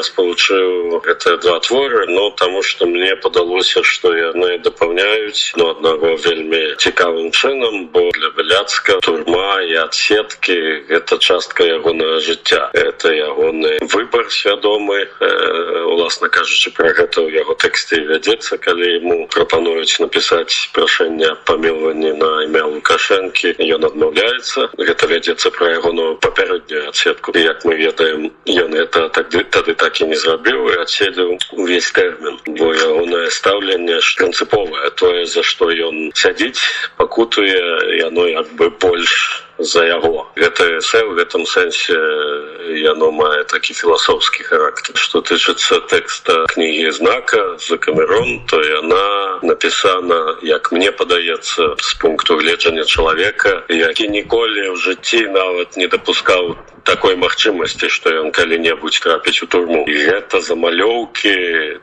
я спалучыў гэтыя два творы ну таму што мне падалося што яны дапаўняюць ну аднаго вельмі цікавым чынам бо для беляцка турма і адсеткі гэта частка ягонага жыцця это ягоны выбар свядомы уласна кажучы пра гэта ў яго тэксце вядзецца калі ему прапануюць напісаць прашэнне памілванні на імя лукашэнкі ён адмаўляецца гэта вядзецца пра ягоную папярэднюю адсетку як мы ведаем ён это так тады так і не зрабіў і адседзеў увесь тэрмін бо ягонае стаўленне ж прынцыповае тое за што ён сядзіць пакутуе яно як бы больш за яго гэта эсэ в гэтым сэнсе яно мае такі філасофскі характар што тычыцца тэкста кнігі знака за камерон то яна напісана як мне падаецца з пункту гледжання чалавека які ніколі ў жыцці нават не дапускаў такой магчымасці што ён калі-небудзь трапіць у турму і гэта замалёўкі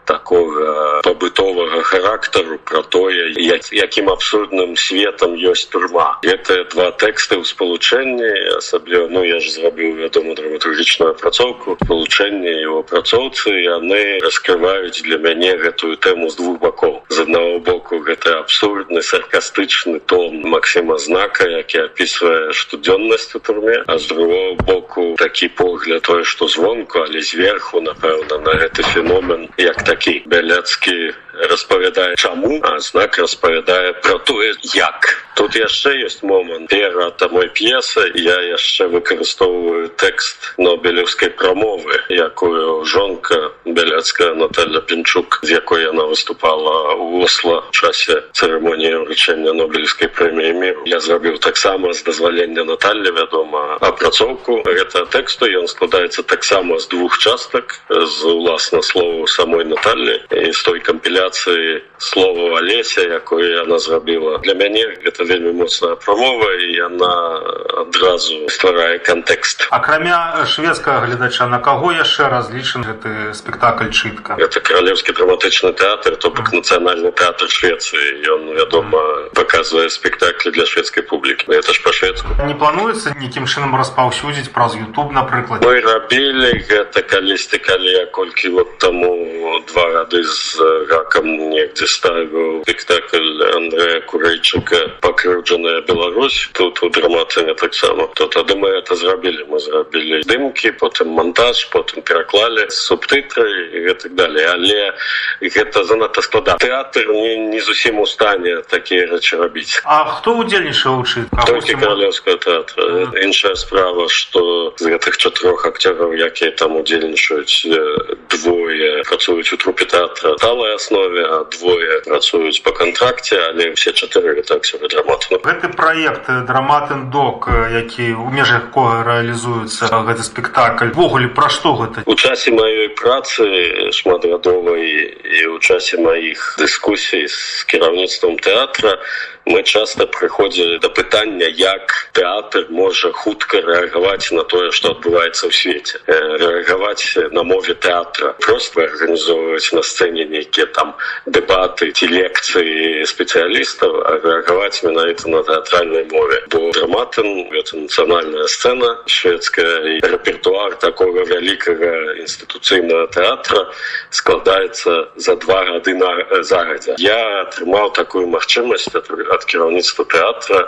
такога пабытовага характару про тое як, якім абсурдным светом ёсць турма гэтыя два тэксты ў спалучэнні асабліва ну я ж зрабіў вядому драматургічную апрацоўку спалучэнне его апрацоўцы яны раскрываюць для мяне гэтую тэму з двух бакоў з аднаго боку гэта абсурдны саркастычны тон Масіма знака які опісвае штодзённасць у турме а з другого боку боку такі погляд тое што звонку але зверху напэўна на гэты феномен як такі бяляцкі распавядае чаму а знак распавядае про тое як тут яшчэ ёсць момант перад мой п'есы я яшчэ выкарыстоўваю тэкст нобелевскай прамовы якую жонка бяляцкая Наталья пінчук з якой яна выступала у осла часе цырымоніі ўручэння нобелевскай прэміі міру я зрабіў таксама з дазвалення Наталья вядома апрацоўку гэта тэксту ён складаецца таксама з двух частак з уласна слову самой Натальі і з той кампіля трансляцыі слова алеся якое яна зрабіла для мяне гэта вельмі моцная прамова і яна адразу стварае кантэкст акрамя шведскага гледача на каго яшчэ разлічан гэты спектакль чытка это каралеўскі драматычны тэатр то бок нацыянальны тэатр швецыі ён вядома паказвае спектаклі для шведскай публікі это ж па-шведску не плануецца нейкім чынам распаўсюдзіць праз youtube напрыклад мы рабілі гэта калісьці калі я колькі вот таму два гады з рака рокам негдзе ставіў спектакль Андрея курейчыка пакрыўджаная Беларусь тут у драматыне таксама то тады мы это зрабілі мы зрабілі дымкі потым монтаж потым пераклалі субтытры і гэтак далее але гэта занадта склада тэатр не, не зусім у стане такія рэчы рабіць А хто удзельнічаў чы толькі каралеўская тэатра іншая справа што з гэтых чатырох акцёраў якія там удзельнічаюць двое працуюць у трупе тэатра талая основа аснове а двое працуюць по контракце але все чатыры так себе драмат гэты проект драматын док які у межах кого реалізуецца гэты спектакль ввогуле пра што гэта у часе маёй працы шматгадовай і у часе маіх дыскусій з кіраўніцтвом тэатра мы часто прыходзілі да пытання як тэатр можа хутка рэагаваць на тое што адбываецца ў свеце рэагаваць на мове тэатра просто арганізоўваць на сцэне нейкія там дэбаты ці лекцыі спецыялістаў рэагаваць менавіта на тэатральнай мове бо драматын гэта нацыянальная сцэна шведская і рэпертуар такога вялікага інстытуцыйнага тэатра складаецца за два гады на загадзя я атрымаў такую магчымасць ад кіраўніцтва тэатра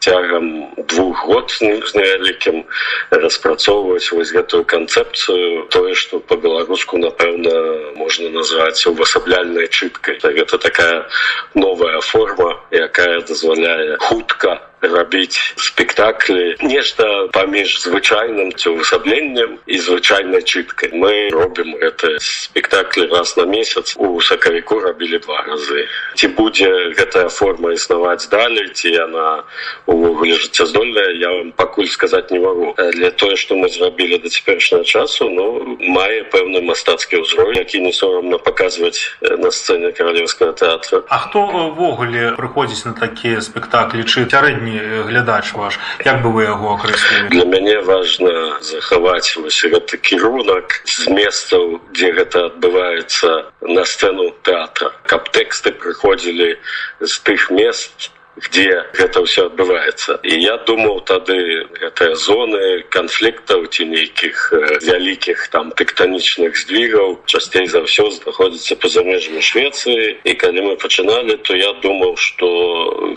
цягам двух год з невялікім распрацоўваць вось гэтую канцэпцыю тое што по-беларуску напэўна можна назваць увасабляльнай чыткай гэта такая новая форма якая дазваляе хутка рабіць спектаклі нешта паміж звычайным ці ўвасабленнем і звычайнай чыткай мы робім это спектаклі раз на месяц у сакавіку рабілі два разы ці будзе гэтая форма існаваць далей ці яна увогуле жыццяздольная я вам пакуль сказаць не магу для тое што мы зрабілі да цяперашняга часу ну мае пэўны мастацкі ўзровень які не сорамна паказваць на сцэне каралеўскага тэатра А хто увогуле прыходзіць на такія спектаклі чы сярэдні вельмі глядач ваш. Як бы вы яго акрэслівалі для мяне важна захаваць вось гэты кірунак з месцаў дзе гэта адбываецца на сцэну тэатра каб тэксты прыходзілі з тых мест где гэта ўсё адбываецца і я думаў тады гэтыя зоны канфліктаў ці нейкіх вялікіх там тэктанічных здвигаў часцей за ўсё знаходзіцца па-за межамі швецыі. І калі мы пачыналі то я думаў што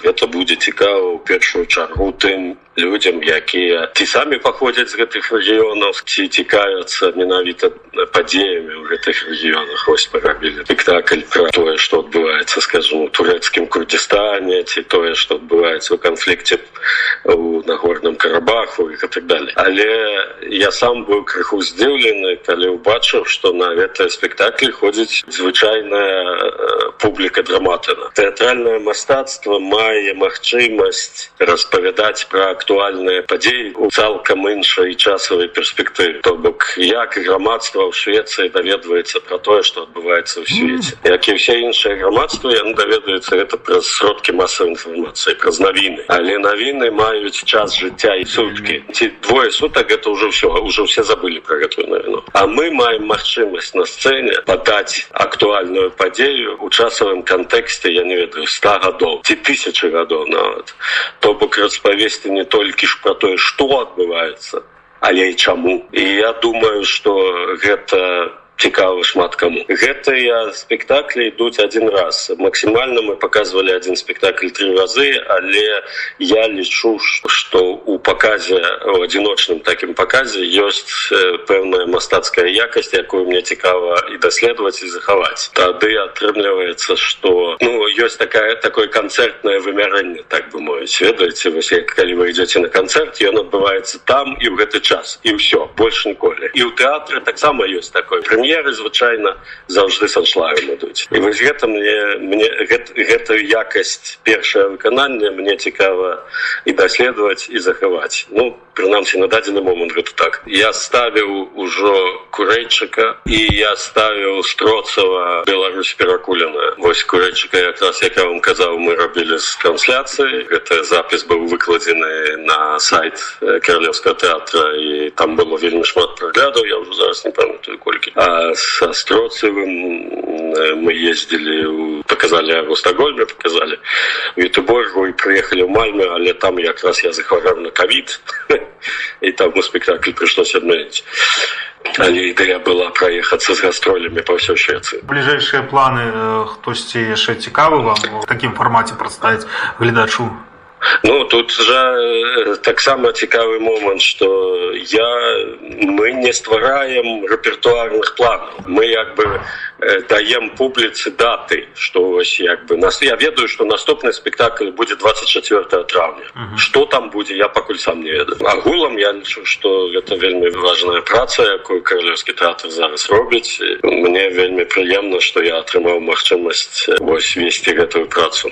гэта будзе цікава ў першую чаргу тым людям якія ці самі паходзяць з гэтых рэгіёнаў ці цікавяцца менавіта падзеямі ў гэтых рэгіёнах ось парабілі спектакль пра тое што адбываецца скажу у турэцкім курдістане ці тое што адбываецца ў канфлікце у нагорным карабаху і так далее але я сам быў крыху здзіўлены калі ўбачыў што на гэтыя спектаклі ходзіць звычайная публіка драматына тэатральнае мастацтва мае магчымасць распавядаць пра актуальныя падзеі у цалкам іншай часавай перспектыве то бок як грамадства ў швецыі даведваецца пра тое што адбываецца ў свеце як і ўсе іншыя грамадства яны даведаюцца гэта праз сродкі масавай інфармацыі праз навіны але навіны маюць час жыцця і суткі ці двое сутак гэта ўжо ўсё уже ўсе забылі пра гэтую навіну а мы маем магчымасць на сцэне падаць актуальную падзею у часавым кантэксце я не ведаю ста гадоў ці тысячи гадоў нават то бок распавесці не толькі ж пра тое што адбываецца але і чаму і я думаю что гэта цікава шмат каму гэтыя спектаклі ідуць один раз. Максімальна мы показывалі один спектакль три разы але я лічу что у показе у адзіночным такім показе ёсць пэўная мастацкая якасць якую мне цікава і даследаваць і захаваць. Тады атрымліваецца что ну ёсць такая такое канцэртнае вымярэнне так бы мовіць. Ведаеце вось як калі вы идете на канцэрт ён адбываецца там і ў гэты час. І ўсё больш ніколі. І ў тэатры таксама ёсць такой прэм'еры звычайна заўжды са шлаем ідуць і вось гэта мне мне гэт, гэтую якасць першае выкананне мне цікава і даследаваць і захаваць ну прынамсі на дадзены момант гэта так я ставіў ужо курэйчыка і я ставіў строцава Беларусь перакулена вось курэйчыка якраз як я вам казаў мы рабілі з трансляцыі гэта запіс быў выкладзены на сайт каралеўскага тэатра і там было вельмі шмат праглядаў я ўжо зараз не памятаю колькі а со строцевым мы ездили показали в стокгольме показали в Ютуборгу и приехали в Мальме але там як раз я захворал на ковид и там мы спектакль пришлось отменить але ідэя была праехацца з гастролями по ўсёй швеции бліжэйшыя планы хтосьці яшчэ цікавы вам в такім фармаце прадставіць гледачу Ну тут жа таксама цікавы момант что я мы не ствараем рэпертуарных планаў мы як бы даем публіцы даты что вось як бы нас я ведаю что наступны спектакль будзе 24 травня uh -huh. что там будзе я пакуль сам не ведаю агулам я лічу что гэта вельмі важная праца якую каралеўскі тэатр зараз робіць мне вельмі прыемна что я атрымаў магчымасць вось весці гэтую працу